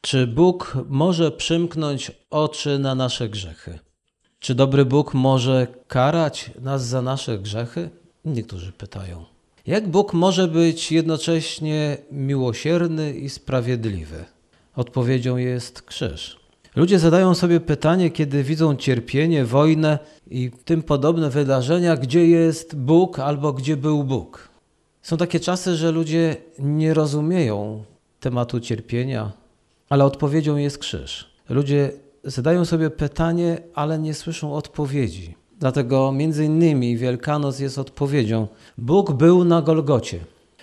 Czy Bóg może przymknąć oczy na nasze grzechy? Czy dobry Bóg może karać nas za nasze grzechy? Niektórzy pytają. Jak Bóg może być jednocześnie miłosierny i sprawiedliwy? Odpowiedzią jest krzyż. Ludzie zadają sobie pytanie, kiedy widzą cierpienie, wojnę i tym podobne wydarzenia, gdzie jest Bóg albo gdzie był Bóg. Są takie czasy, że ludzie nie rozumieją tematu cierpienia, ale odpowiedzią jest krzyż. Ludzie zadają sobie pytanie, ale nie słyszą odpowiedzi. Dlatego między innymi Wielkanoc jest odpowiedzią. Bóg był na Golgocie.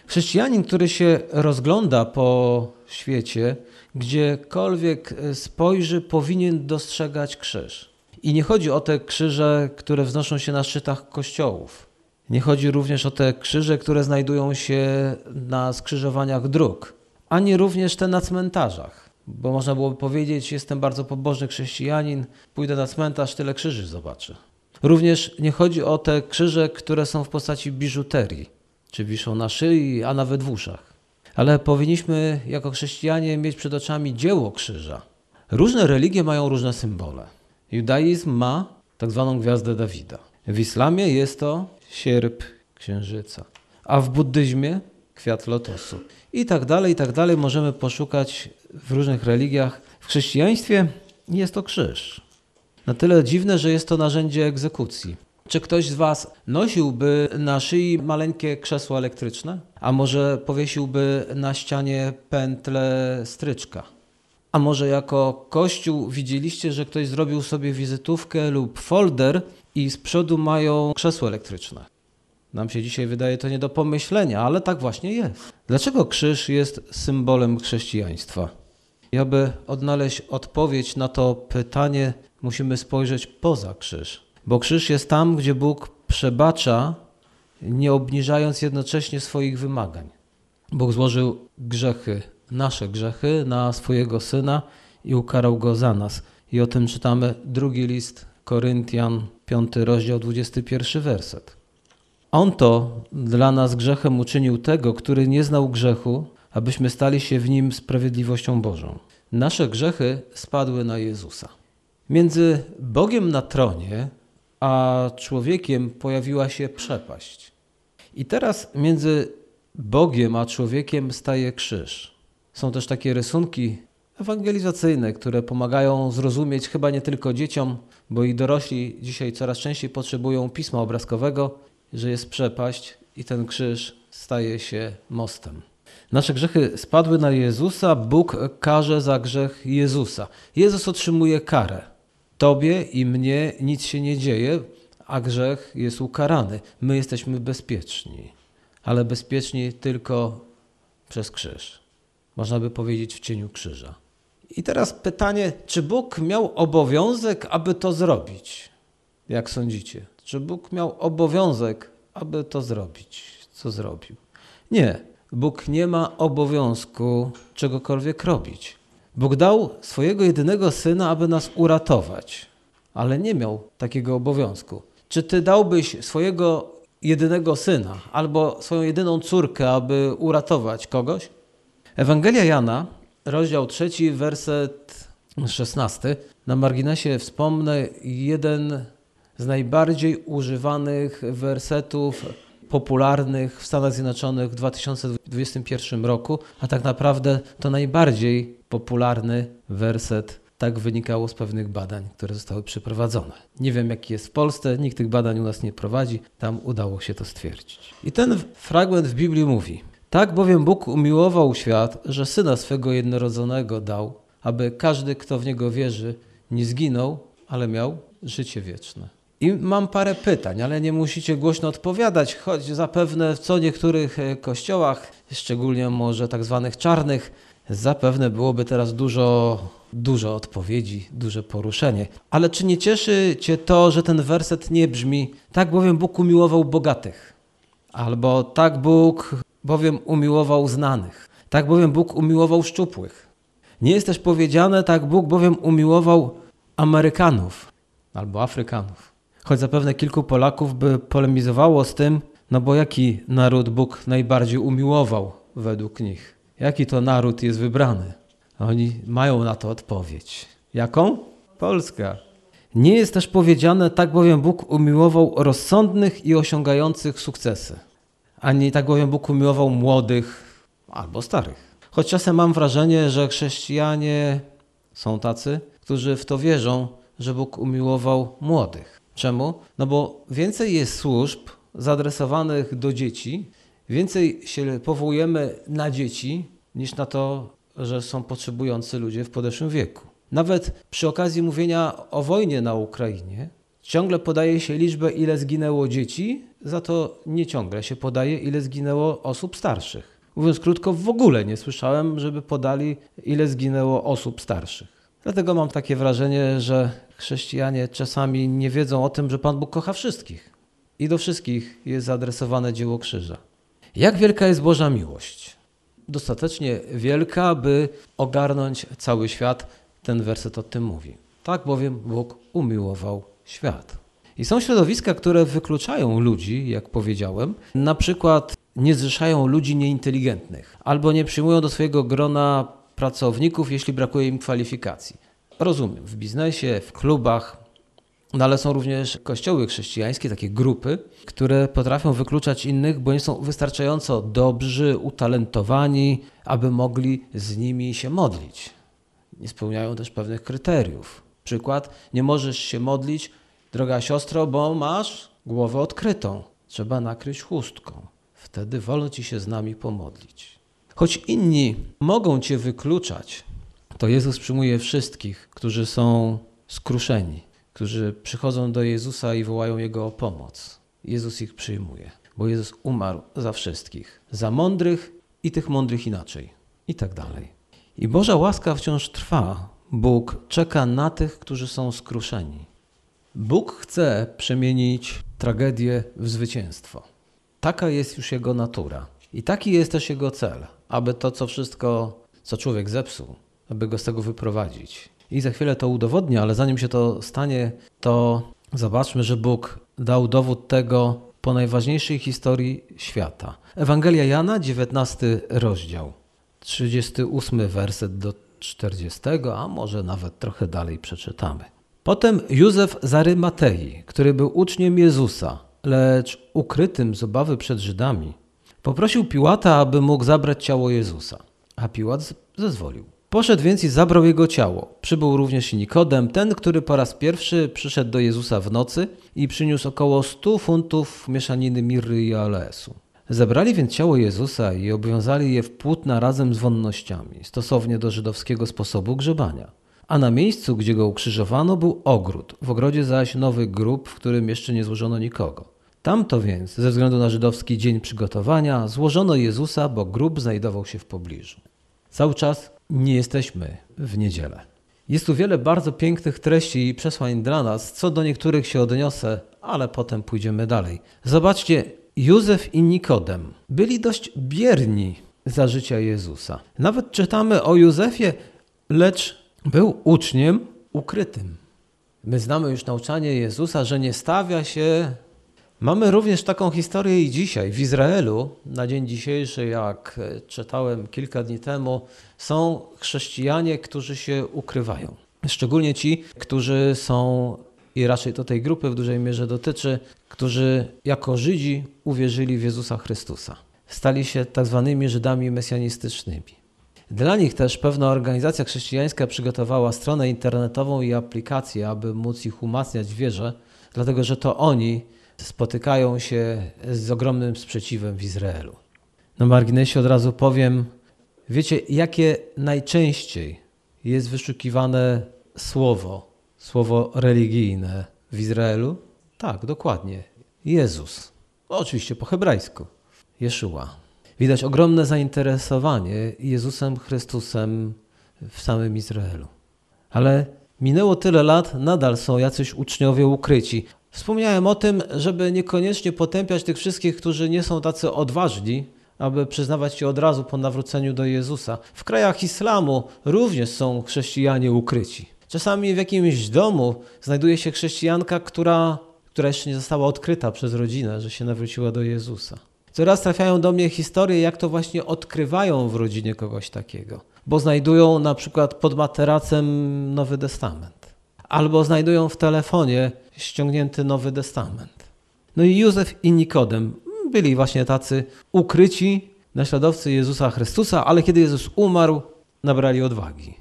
Chrześcijanin, który się rozgląda po świecie, gdziekolwiek spojrzy, powinien dostrzegać krzyż. I nie chodzi o te krzyże, które wznoszą się na szczytach kościołów. Nie chodzi również o te krzyże, które znajdują się na skrzyżowaniach dróg, ani również te na cmentarzach. Bo można byłoby powiedzieć, jestem bardzo pobożny chrześcijanin, pójdę na cmentarz, tyle krzyży zobaczę. Również nie chodzi o te krzyże, które są w postaci biżuterii, czy wiszą na szyi, a nawet w uszach. Ale powinniśmy jako chrześcijanie mieć przed oczami dzieło krzyża. Różne religie mają różne symbole. Judaizm ma tak zwaną gwiazdę Dawida. W islamie jest to sierp księżyca, a w buddyzmie kwiat lotosu. I tak dalej, i tak dalej możemy poszukać w różnych religiach. W chrześcijaństwie jest to krzyż. Na tyle dziwne, że jest to narzędzie egzekucji. Czy ktoś z Was nosiłby na szyi maleńkie krzesło elektryczne? A może powiesiłby na ścianie pętlę stryczka? A może jako kościół widzieliście, że ktoś zrobił sobie wizytówkę lub folder i z przodu mają krzesło elektryczne? Nam się dzisiaj wydaje to nie do pomyślenia, ale tak właśnie jest. Dlaczego krzyż jest symbolem chrześcijaństwa? I aby odnaleźć odpowiedź na to pytanie, musimy spojrzeć poza krzyż. Bo krzyż jest tam, gdzie Bóg przebacza, nie obniżając jednocześnie swoich wymagań. Bóg złożył grzechy, nasze grzechy, na swojego syna i ukarał go za nas. I o tym czytamy drugi list Koryntian, 5 rozdział, 21 werset. On to dla nas grzechem uczynił tego, który nie znał grzechu, abyśmy stali się w nim sprawiedliwością Bożą. Nasze grzechy spadły na Jezusa. Między Bogiem na tronie a człowiekiem pojawiła się przepaść. I teraz między Bogiem a człowiekiem staje krzyż. Są też takie rysunki ewangelizacyjne, które pomagają zrozumieć chyba nie tylko dzieciom, bo i dorośli dzisiaj coraz częściej potrzebują pisma obrazkowego, że jest przepaść i ten krzyż staje się mostem. Nasze grzechy spadły na Jezusa, Bóg karze za grzech Jezusa. Jezus otrzymuje karę. Tobie i mnie nic się nie dzieje, a grzech jest ukarany. My jesteśmy bezpieczni, ale bezpieczni tylko przez krzyż. Można by powiedzieć w cieniu krzyża. I teraz pytanie, czy Bóg miał obowiązek, aby to zrobić? Jak sądzicie? Czy Bóg miał obowiązek, aby to zrobić? Co zrobił? Nie. Bóg nie ma obowiązku czegokolwiek robić. Bóg dał swojego jedynego syna, aby nas uratować, ale nie miał takiego obowiązku. Czy ty dałbyś swojego jedynego syna albo swoją jedyną córkę, aby uratować kogoś? Ewangelia Jana, rozdział 3, werset 16. Na marginesie wspomnę jeden z najbardziej używanych wersetów popularnych w Stanach Zjednoczonych w 2021 roku, a tak naprawdę to najbardziej popularny werset. Tak wynikało z pewnych badań, które zostały przeprowadzone. Nie wiem, jaki jest w Polsce, nikt tych badań u nas nie prowadzi, tam udało się to stwierdzić. I ten fragment w Biblii mówi: Tak bowiem Bóg umiłował świat, że syna swego jednorodzonego dał, aby każdy, kto w niego wierzy, nie zginął, ale miał życie wieczne. I mam parę pytań, ale nie musicie głośno odpowiadać, choć zapewne w co niektórych e, kościołach, szczególnie może tak zwanych czarnych, zapewne byłoby teraz dużo, dużo odpowiedzi, duże poruszenie. Ale czy nie cieszy Cię to, że ten werset nie brzmi tak bowiem Bóg umiłował bogatych, albo tak Bóg bowiem umiłował znanych, tak bowiem Bóg umiłował szczupłych. Nie jest też powiedziane tak Bóg bowiem umiłował Amerykanów albo Afrykanów. Choć zapewne kilku Polaków by polemizowało z tym, no bo jaki naród Bóg najbardziej umiłował według nich? Jaki to naród jest wybrany? Oni mają na to odpowiedź. Jaką? Polska. Nie jest też powiedziane, tak bowiem Bóg umiłował rozsądnych i osiągających sukcesy. Ani tak bowiem Bóg umiłował młodych albo starych. Choć czasem mam wrażenie, że chrześcijanie są tacy, którzy w to wierzą, że Bóg umiłował młodych. Czemu? No bo więcej jest służb zaadresowanych do dzieci, więcej się powołujemy na dzieci, niż na to, że są potrzebujący ludzie w podeszłym wieku. Nawet przy okazji mówienia o wojnie na Ukrainie, ciągle podaje się liczbę, ile zginęło dzieci, za to nie ciągle się podaje, ile zginęło osób starszych. Mówiąc krótko, w ogóle nie słyszałem, żeby podali, ile zginęło osób starszych. Dlatego mam takie wrażenie, że chrześcijanie czasami nie wiedzą o tym, że Pan Bóg kocha wszystkich i do wszystkich jest zaadresowane dzieło krzyża. Jak wielka jest Boża miłość? Dostatecznie wielka, by ogarnąć cały świat. Ten werset o tym mówi. Tak bowiem Bóg umiłował świat. I są środowiska, które wykluczają ludzi, jak powiedziałem, na przykład nie zrzeszają ludzi nieinteligentnych albo nie przyjmują do swojego grona pracowników, jeśli brakuje im kwalifikacji. Rozumiem, w biznesie, w klubach, no ale są również kościoły chrześcijańskie, takie grupy, które potrafią wykluczać innych, bo nie są wystarczająco dobrzy, utalentowani, aby mogli z nimi się modlić. Nie spełniają też pewnych kryteriów. Przykład, nie możesz się modlić, droga siostro, bo masz głowę odkrytą. Trzeba nakryć chustką. Wtedy wolno ci się z nami pomodlić. Choć inni mogą cię wykluczać, to Jezus przyjmuje wszystkich, którzy są skruszeni, którzy przychodzą do Jezusa i wołają Jego o pomoc. Jezus ich przyjmuje, bo Jezus umarł za wszystkich, za mądrych i tych mądrych inaczej, i tak dalej. I Boża łaska wciąż trwa. Bóg czeka na tych, którzy są skruszeni. Bóg chce przemienić tragedię w zwycięstwo. Taka jest już Jego natura. I taki jest też Jego cel, aby to, co wszystko, co człowiek zepsuł, aby go z tego wyprowadzić. I za chwilę to udowodnię, ale zanim się to stanie, to zobaczmy, że Bóg dał dowód tego po najważniejszej historii świata. Ewangelia Jana, 19 rozdział, 38 werset do 40, a może nawet trochę dalej przeczytamy. Potem Józef z Arymatei, który był uczniem Jezusa, lecz ukrytym z obawy przed Żydami, poprosił Piłata, aby mógł zabrać ciało Jezusa, a Piłat zezwolił. Poszedł więc i zabrał jego ciało. Przybył również i Nikodem, ten, który po raz pierwszy przyszedł do Jezusa w nocy i przyniósł około stu funtów mieszaniny mirry i alesu. Zebrali więc ciało Jezusa i obwiązali je w płótna razem z wonnościami, stosownie do żydowskiego sposobu grzebania. A na miejscu, gdzie go ukrzyżowano, był ogród, w ogrodzie zaś nowy grób, w którym jeszcze nie złożono nikogo. Tamto więc, ze względu na żydowski dzień przygotowania, złożono Jezusa, bo grób znajdował się w pobliżu. Cały czas nie jesteśmy w niedzielę. Jest tu wiele bardzo pięknych treści i przesłań dla nas, co do niektórych się odniosę, ale potem pójdziemy dalej. Zobaczcie, Józef i Nikodem byli dość bierni za życia Jezusa. Nawet czytamy o Józefie, lecz był uczniem ukrytym. My znamy już nauczanie Jezusa, że nie stawia się Mamy również taką historię i dzisiaj. W Izraelu, na dzień dzisiejszy, jak czytałem kilka dni temu, są chrześcijanie, którzy się ukrywają. Szczególnie ci, którzy są, i raczej to tej grupy w dużej mierze dotyczy, którzy jako Żydzi uwierzyli w Jezusa Chrystusa. Stali się tak zwanymi Żydami mesjanistycznymi. Dla nich też pewna organizacja chrześcijańska przygotowała stronę internetową i aplikację, aby móc ich umacniać w wierze, dlatego że to oni spotykają się z ogromnym sprzeciwem w Izraelu. Na marginesie od razu powiem, wiecie, jakie najczęściej jest wyszukiwane słowo, słowo religijne w Izraelu? Tak, dokładnie. Jezus. Oczywiście po hebrajsku. Jeszua. Widać ogromne zainteresowanie Jezusem Chrystusem w samym Izraelu. Ale minęło tyle lat, nadal są jacyś uczniowie ukryci. Wspomniałem o tym, żeby niekoniecznie potępiać tych wszystkich, którzy nie są tacy odważni, aby przyznawać się od razu po nawróceniu do Jezusa. W krajach islamu również są chrześcijanie ukryci. Czasami w jakimś domu znajduje się chrześcijanka, która, która jeszcze nie została odkryta przez rodzinę, że się nawróciła do Jezusa. Coraz trafiają do mnie historie, jak to właśnie odkrywają w rodzinie kogoś takiego, bo znajdują na przykład pod materacem Nowy Testament, albo znajdują w telefonie ściągnięty Nowy Testament. No i Józef i Nikodem byli właśnie tacy ukryci naśladowcy Jezusa Chrystusa, ale kiedy Jezus umarł, nabrali odwagi.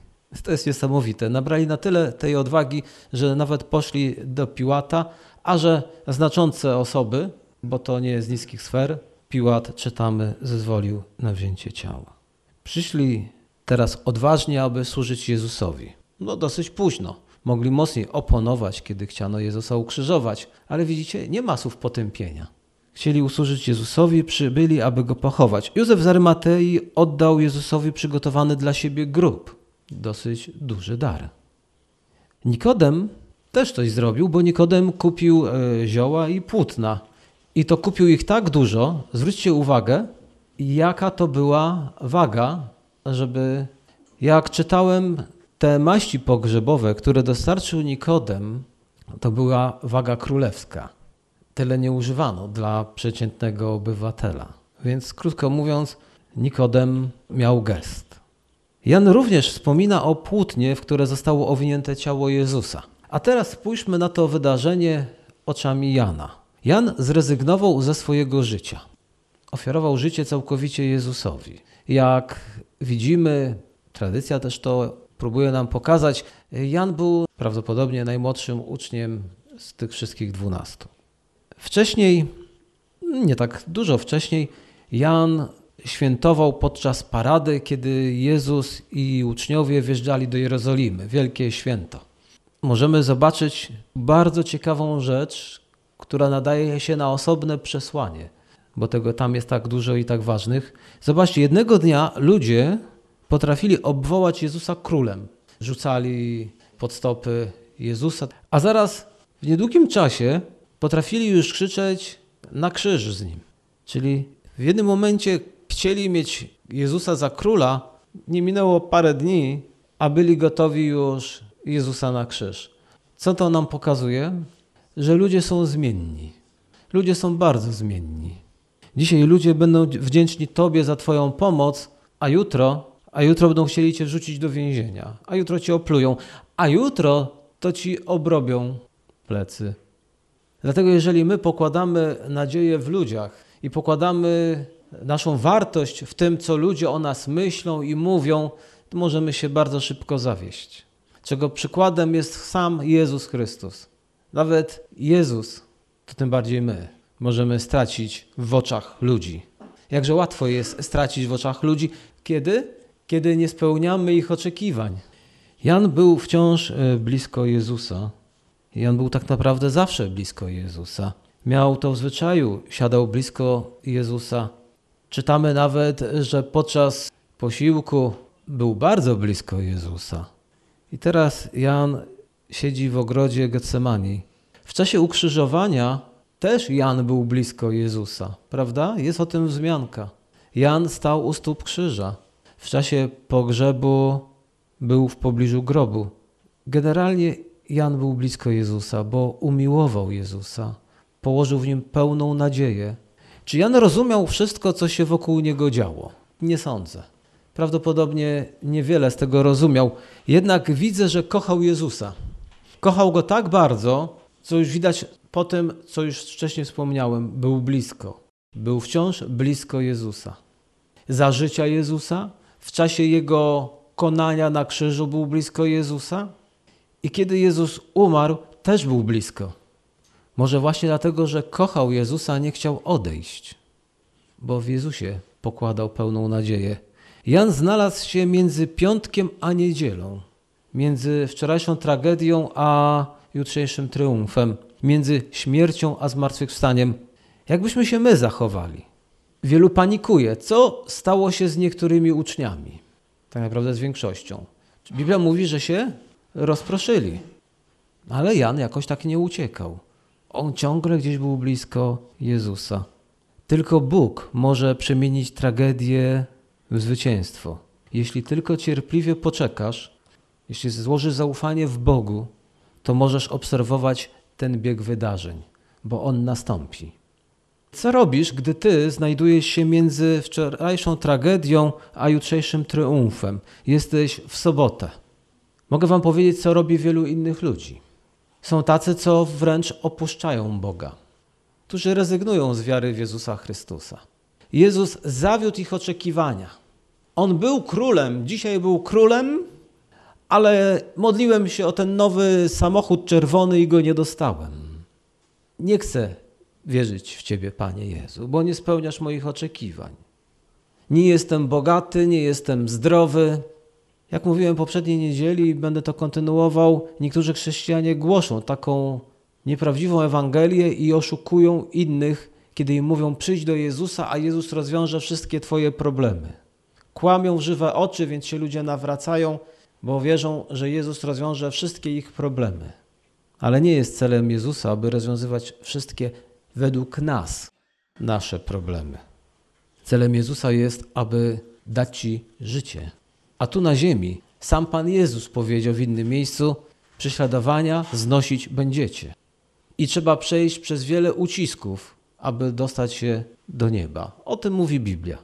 To jest niesamowite. Nabrali na tyle tej odwagi, że nawet poszli do Piłata, a że znaczące osoby, bo to nie jest z niskich sfer, Piłat, czytamy, zezwolił na wzięcie ciała. Przyszli teraz odważnie, aby służyć Jezusowi. No dosyć późno. Mogli mocniej oponować, kiedy chciano Jezusa ukrzyżować, ale widzicie, nie ma słów potępienia. Chcieli usłużyć Jezusowi, przybyli, aby go pochować. Józef z Arymatei oddał Jezusowi przygotowany dla siebie grób. Dosyć duży dar. Nikodem też coś zrobił, bo Nikodem kupił e, zioła i płótna. I to kupił ich tak dużo, zwróćcie uwagę, jaka to była waga, żeby. Jak czytałem te maści pogrzebowe, które dostarczył Nikodem, to była waga królewska. Tyle nie używano dla przeciętnego obywatela. Więc krótko mówiąc, Nikodem miał gest. Jan również wspomina o płótnie, w które zostało owinięte ciało Jezusa. A teraz spójrzmy na to wydarzenie oczami Jana. Jan zrezygnował ze swojego życia. Ofiarował życie całkowicie Jezusowi. Jak widzimy, tradycja też to próbuje nam pokazać, Jan był prawdopodobnie najmłodszym uczniem z tych wszystkich dwunastu. Wcześniej, nie tak dużo wcześniej, Jan świętował podczas parady, kiedy Jezus i uczniowie wjeżdżali do Jerozolimy, wielkie święto. Możemy zobaczyć bardzo ciekawą rzecz, która nadaje się na osobne przesłanie, bo tego tam jest tak dużo i tak ważnych. Zobaczcie, jednego dnia ludzie potrafili obwołać Jezusa królem. Rzucali pod stopy Jezusa, a zaraz w niedługim czasie potrafili już krzyczeć na krzyż z nim. Czyli w jednym momencie chcieli mieć Jezusa za króla, nie minęło parę dni, a byli gotowi już Jezusa na krzyż. Co to nam pokazuje? Że ludzie są zmienni. Ludzie są bardzo zmienni. Dzisiaj ludzie będą wdzięczni Tobie za Twoją pomoc, a jutro, a jutro będą chcieli Cię wrzucić do więzienia, a jutro Cię oplują, a jutro to Ci obrobią plecy. Dlatego jeżeli my pokładamy nadzieję w ludziach i pokładamy naszą wartość w tym, co ludzie o nas myślą i mówią, to możemy się bardzo szybko zawieść. Czego przykładem jest sam Jezus Chrystus. Nawet Jezus, to tym bardziej my, możemy stracić w oczach ludzi. Jakże łatwo jest stracić w oczach ludzi, kiedy? Kiedy nie spełniamy ich oczekiwań. Jan był wciąż e, blisko Jezusa. Jan był tak naprawdę zawsze blisko Jezusa. Miał to w zwyczaju, siadał blisko Jezusa. Czytamy nawet, że podczas posiłku był bardzo blisko Jezusa. I teraz Jan siedzi w ogrodzie Getsemani. W czasie ukrzyżowania też Jan był blisko Jezusa, prawda? Jest o tym wzmianka. Jan stał u stóp krzyża. W czasie pogrzebu był w pobliżu grobu. Generalnie Jan był blisko Jezusa, bo umiłował Jezusa, położył w nim pełną nadzieję. Czy Jan rozumiał wszystko, co się wokół niego działo? Nie sądzę. Prawdopodobnie niewiele z tego rozumiał, jednak widzę, że kochał Jezusa. Kochał go tak bardzo, co już widać po tym, co już wcześniej wspomniałem, był blisko. Był wciąż blisko Jezusa. Za życia Jezusa, w czasie jego konania na krzyżu był blisko Jezusa i kiedy Jezus umarł, też był blisko. Może właśnie dlatego, że kochał Jezusa, nie chciał odejść, bo w Jezusie pokładał pełną nadzieję. Jan znalazł się między piątkiem a niedzielą, między wczorajszą tragedią a jutrzejszym triumfem, między śmiercią a zmartwychwstaniem. Jakbyśmy się my zachowali? Wielu panikuje. Co stało się z niektórymi uczniami? Tak naprawdę z większością. Biblia mówi, że się rozproszyli. Ale Jan jakoś tak nie uciekał. On ciągle gdzieś był blisko Jezusa. Tylko Bóg może przemienić tragedię w zwycięstwo. Jeśli tylko cierpliwie poczekasz, jeśli złożysz zaufanie w Bogu, to możesz obserwować ten bieg wydarzeń, bo on nastąpi. Co robisz, gdy ty znajdujesz się między wczorajszą tragedią a jutrzejszym triumfem? Jesteś w sobotę. Mogę wam powiedzieć, co robi wielu innych ludzi. Są tacy, co wręcz opuszczają Boga, którzy rezygnują z wiary w Jezusa Chrystusa. Jezus zawiódł ich oczekiwania. On był królem, dzisiaj był królem, ale modliłem się o ten nowy samochód czerwony i go nie dostałem. Nie chcę wierzyć w Ciebie, Panie Jezu, bo nie spełniasz moich oczekiwań. Nie jestem bogaty, nie jestem zdrowy. Jak mówiłem poprzedniej niedzieli i będę to kontynuował, niektórzy chrześcijanie głoszą taką nieprawdziwą Ewangelię i oszukują innych, kiedy im mówią przyjdź do Jezusa, a Jezus rozwiąże wszystkie Twoje problemy. Kłamią w żywe oczy, więc się ludzie nawracają, bo wierzą, że Jezus rozwiąże wszystkie ich problemy. Ale nie jest celem Jezusa, aby rozwiązywać wszystkie według nas nasze problemy. Celem Jezusa jest, aby dać Ci życie. A tu na ziemi sam Pan Jezus powiedział w innym miejscu: Prześladowania znosić będziecie. I trzeba przejść przez wiele ucisków, aby dostać się do nieba. O tym mówi Biblia.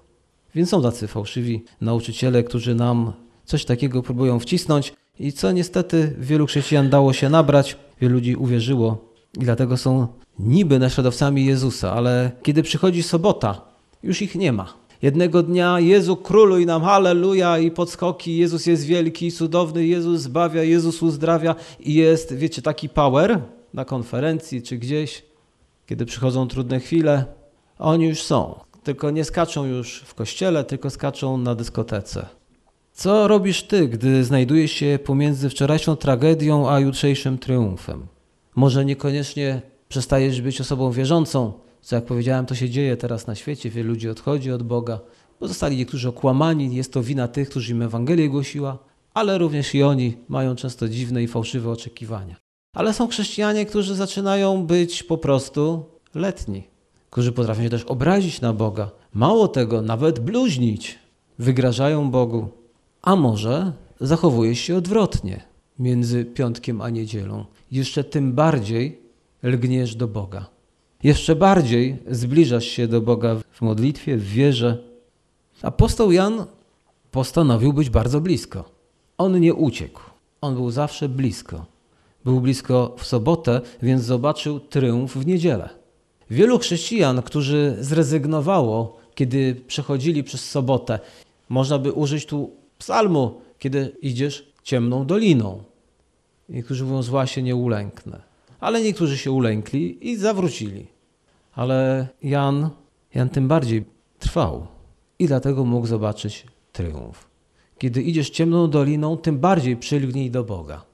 Więc są tacy fałszywi nauczyciele, którzy nam coś takiego próbują wcisnąć i co niestety wielu chrześcijan dało się nabrać, wielu ludzi uwierzyło i dlatego są niby naśladowcami Jezusa, ale kiedy przychodzi sobota, już ich nie ma. Jednego dnia Jezu króluj nam, halleluja i podskoki, Jezus jest wielki, cudowny, Jezus zbawia, Jezus uzdrawia i jest, wiecie, taki power na konferencji czy gdzieś, kiedy przychodzą trudne chwile, oni już są. Tylko nie skaczą już w kościele, tylko skaczą na dyskotece. Co robisz ty, gdy znajdujesz się pomiędzy wczorajszą tragedią a jutrzejszym triumfem? Może niekoniecznie przestajesz być osobą wierzącą, co jak powiedziałem, to się dzieje teraz na świecie. Wielu ludzi odchodzi od Boga, bo zostali niektórzy okłamani. Jest to wina tych, którzy im Ewangelię głosiła, ale również i oni mają często dziwne i fałszywe oczekiwania. Ale są chrześcijanie, którzy zaczynają być po prostu letni, którzy potrafią się też obrazić na Boga. Mało tego, nawet bluźnić. Wygrażają Bogu. A może zachowujesz się odwrotnie między piątkiem a niedzielą. Jeszcze tym bardziej lgniesz do Boga. Jeszcze bardziej zbliżasz się do Boga w modlitwie, w wierze. Apostoł Jan postanowił być bardzo blisko. On nie uciekł. On był zawsze blisko. Był blisko w sobotę, więc zobaczył triumf w niedzielę. Wielu chrześcijan, którzy zrezygnowało, kiedy przechodzili przez sobotę, można by użyć tu psalmu, kiedy idziesz ciemną doliną. Niektórzy mówią, zła się nie ulęknę. Ale niektórzy się ulękli i zawrócili. Ale Jan, Jan tym bardziej trwał i dlatego mógł zobaczyć triumf. Kiedy idziesz ciemną doliną, tym bardziej przylgnij do Boga.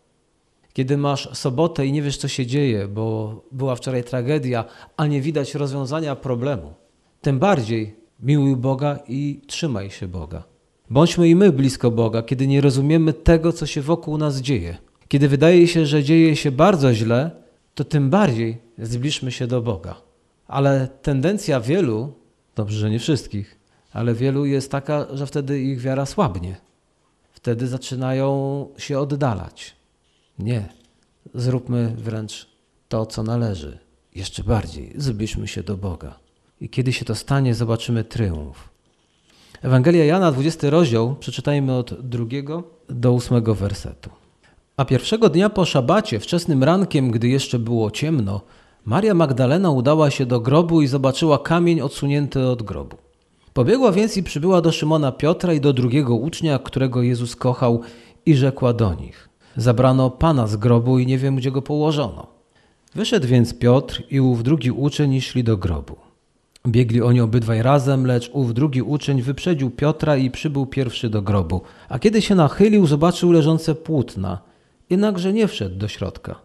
Kiedy masz sobotę i nie wiesz, co się dzieje, bo była wczoraj tragedia, a nie widać rozwiązania problemu, tym bardziej miłuj Boga i trzymaj się Boga. Bądźmy i my blisko Boga, kiedy nie rozumiemy tego, co się wokół nas dzieje. Kiedy wydaje się, że dzieje się bardzo źle, to tym bardziej zbliżmy się do Boga. Ale tendencja wielu, dobrze, że nie wszystkich, ale wielu jest taka, że wtedy ich wiara słabnie. Wtedy zaczynają się oddalać. Nie. Zróbmy wręcz to, co należy. Jeszcze bardziej zbliżmy się do Boga. I kiedy się to stanie, zobaczymy triumf. Ewangelia Jana, 20 rozdział, przeczytajmy od drugiego do ósmego wersetu. A pierwszego dnia po szabacie, wczesnym rankiem, gdy jeszcze było ciemno, Maria Magdalena udała się do grobu i zobaczyła kamień odsunięty od grobu. Pobiegła więc i przybyła do Szymona Piotra i do drugiego ucznia, którego Jezus kochał, i rzekła do nich: Zabrano pana z grobu i nie wiem, gdzie go położono. Wyszedł więc Piotr i ów drugi uczeń i szli do grobu. Biegli oni obydwaj razem, lecz ów drugi uczeń wyprzedził Piotra i przybył pierwszy do grobu. A kiedy się nachylił, zobaczył leżące płótna, jednakże nie wszedł do środka.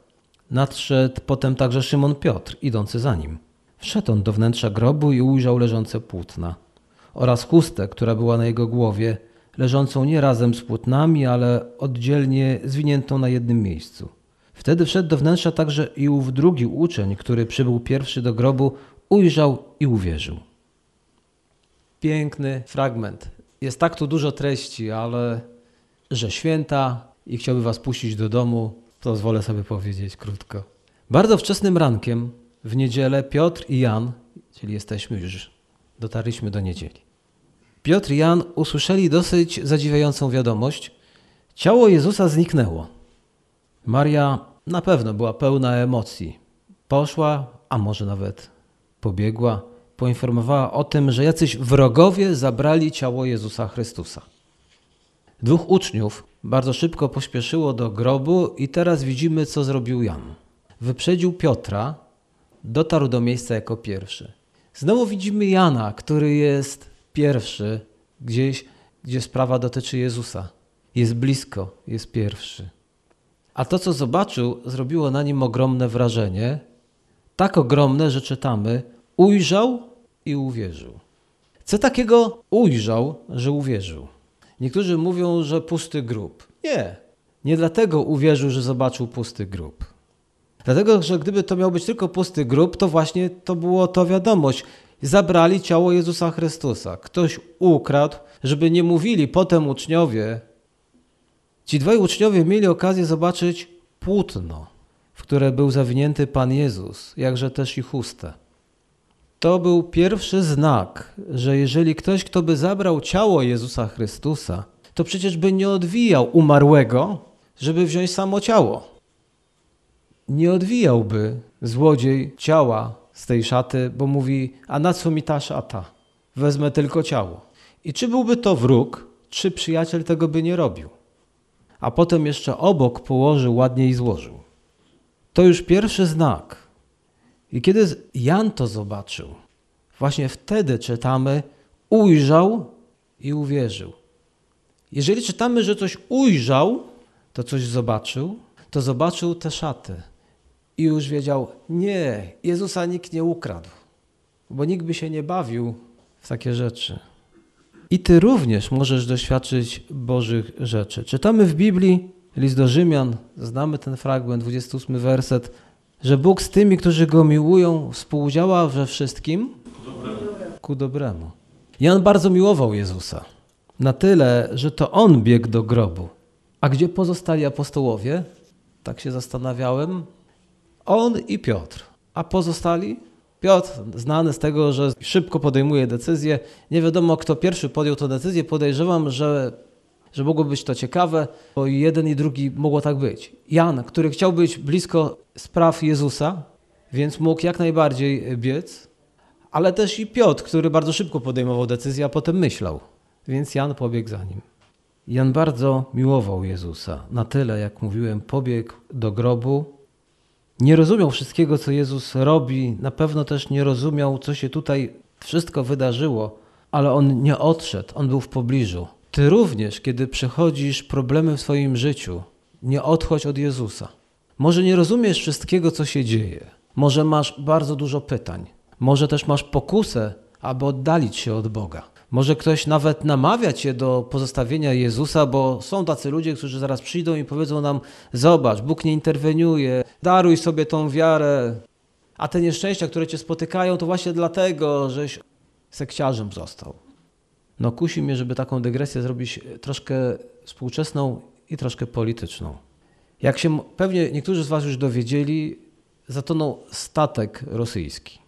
Nadszedł potem także Szymon Piotr, idący za nim. Wszedł on do wnętrza grobu i ujrzał leżące płótna oraz chustę, która była na jego głowie, leżącą nie razem z płótnami, ale oddzielnie zwiniętą na jednym miejscu. Wtedy wszedł do wnętrza także i ów drugi uczeń, który przybył pierwszy do grobu, ujrzał i uwierzył. Piękny fragment. Jest tak tu dużo treści, ale że święta i chciałby was puścić do domu, pozwolę sobie powiedzieć krótko. Bardzo wczesnym rankiem w niedzielę Piotr i Jan czyli jesteśmy już, dotarliśmy do niedzieli. Piotr i Jan usłyszeli dosyć zadziwiającą wiadomość. Ciało Jezusa zniknęło. Maria na pewno była pełna emocji. Poszła, a może nawet pobiegła, poinformowała o tym, że jacyś wrogowie zabrali ciało Jezusa Chrystusa. Dwóch uczniów bardzo szybko pośpieszyło do grobu i teraz widzimy, co zrobił Jan. Wyprzedził Piotra, dotarł do miejsca jako pierwszy. Znowu widzimy Jana, który jest pierwszy gdzieś, gdzie sprawa dotyczy Jezusa. Jest blisko, jest pierwszy. A to, co zobaczył, zrobiło na nim ogromne wrażenie. Tak ogromne, że czytamy: ujrzał i uwierzył. Co takiego ujrzał, że uwierzył? Niektórzy mówią, że pusty grób. Nie, nie dlatego uwierzył, że zobaczył pusty grób. Dlatego, że gdyby to miał być tylko pusty grób, to właśnie to było to wiadomość. Zabrali ciało Jezusa Chrystusa. Ktoś ukradł, żeby nie mówili potem uczniowie. Ci dwaj uczniowie mieli okazję zobaczyć płótno, w które był zawinięty Pan Jezus, jakże też i chustę. To był pierwszy znak, że jeżeli ktoś, kto by zabrał ciało Jezusa Chrystusa, to przecież by nie odwijał umarłego, żeby wziąć samo ciało. Nie odwijałby złodziej ciała z tej szaty, bo mówi: A na co mi ta szata? Wezmę tylko ciało. I czy byłby to wróg, czy przyjaciel tego by nie robił? A potem jeszcze obok położył, ładnie i złożył. To już pierwszy znak, i kiedy Jan to zobaczył, właśnie wtedy czytamy, ujrzał i uwierzył. Jeżeli czytamy, że coś ujrzał, to coś zobaczył, to zobaczył te szaty i już wiedział, nie, Jezusa nikt nie ukradł, bo nikt by się nie bawił w takie rzeczy. I ty również możesz doświadczyć Bożych rzeczy. Czytamy w Biblii list do Rzymian, znamy ten fragment, 28 werset że Bóg z tymi, którzy Go miłują, współdziała we wszystkim ku dobremu. Jan bardzo miłował Jezusa. Na tyle, że to On biegł do grobu. A gdzie pozostali apostołowie? Tak się zastanawiałem. On i Piotr. A pozostali? Piotr, znany z tego, że szybko podejmuje decyzje. Nie wiadomo, kto pierwszy podjął tę decyzję. Podejrzewam, że że mogło być to ciekawe, bo jeden i drugi mogło tak być. Jan, który chciał być blisko spraw Jezusa, więc mógł jak najbardziej biec, ale też i Piotr, który bardzo szybko podejmował decyzję, a potem myślał, więc Jan pobiegł za nim. Jan bardzo miłował Jezusa, na tyle, jak mówiłem, pobiegł do grobu. Nie rozumiał wszystkiego, co Jezus robi, na pewno też nie rozumiał, co się tutaj wszystko wydarzyło, ale on nie odszedł, on był w pobliżu. Ty również, kiedy przechodzisz problemy w swoim życiu, nie odchodź od Jezusa. Może nie rozumiesz wszystkiego, co się dzieje. Może masz bardzo dużo pytań. Może też masz pokusę, aby oddalić się od Boga. Może ktoś nawet namawia cię do pozostawienia Jezusa, bo są tacy ludzie, którzy zaraz przyjdą i powiedzą nam: Zobacz, Bóg nie interweniuje, daruj sobie tą wiarę. A te nieszczęścia, które cię spotykają, to właśnie dlatego, żeś sekciarzem został. No kusi mnie, żeby taką dygresję zrobić troszkę współczesną i troszkę polityczną. Jak się pewnie niektórzy z Was już dowiedzieli, zatonął statek rosyjski.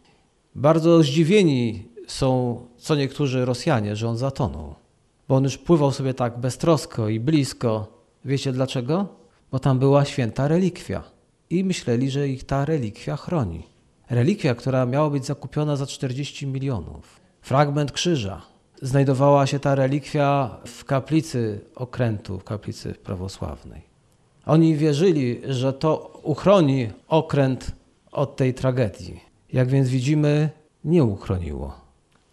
Bardzo zdziwieni są co niektórzy Rosjanie, że on zatonął. Bo on już pływał sobie tak beztrosko i blisko. Wiecie dlaczego? Bo tam była święta relikwia. I myśleli, że ich ta relikwia chroni. Relikwia, która miała być zakupiona za 40 milionów. Fragment krzyża, znajdowała się ta relikwia w kaplicy okrętu, w kaplicy prawosławnej. Oni wierzyli, że to uchroni okręt od tej tragedii. Jak więc widzimy, nie uchroniło.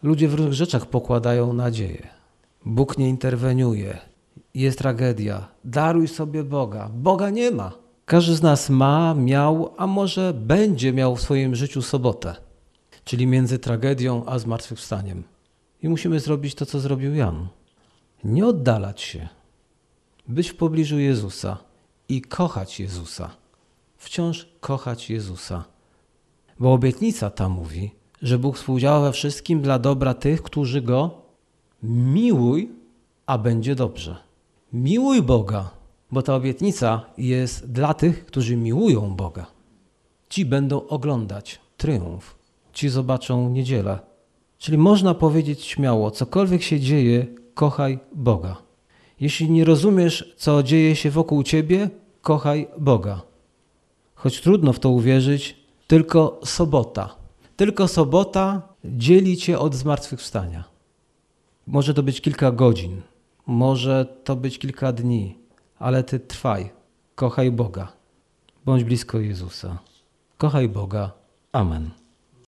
Ludzie w różnych rzeczach pokładają nadzieję. Bóg nie interweniuje. Jest tragedia. Daruj sobie Boga. Boga nie ma. Każdy z nas ma, miał, a może będzie miał w swoim życiu sobotę, czyli między tragedią a zmartwychwstaniem. I musimy zrobić to, co zrobił Jan. Nie oddalać się, być w pobliżu Jezusa i kochać Jezusa. Wciąż kochać Jezusa. Bo obietnica ta mówi, że Bóg współdziała we wszystkim dla dobra tych, którzy Go miłuj, a będzie dobrze. Miłuj Boga, bo ta obietnica jest dla tych, którzy miłują Boga. Ci będą oglądać triumf ci zobaczą niedzielę. Czyli można powiedzieć śmiało, cokolwiek się dzieje, kochaj Boga. Jeśli nie rozumiesz, co dzieje się wokół ciebie, kochaj Boga. Choć trudno w to uwierzyć, tylko sobota. Tylko sobota dzieli cię od zmartwychwstania. Może to być kilka godzin, może to być kilka dni, ale ty trwaj, kochaj Boga. Bądź blisko Jezusa. Kochaj Boga. Amen.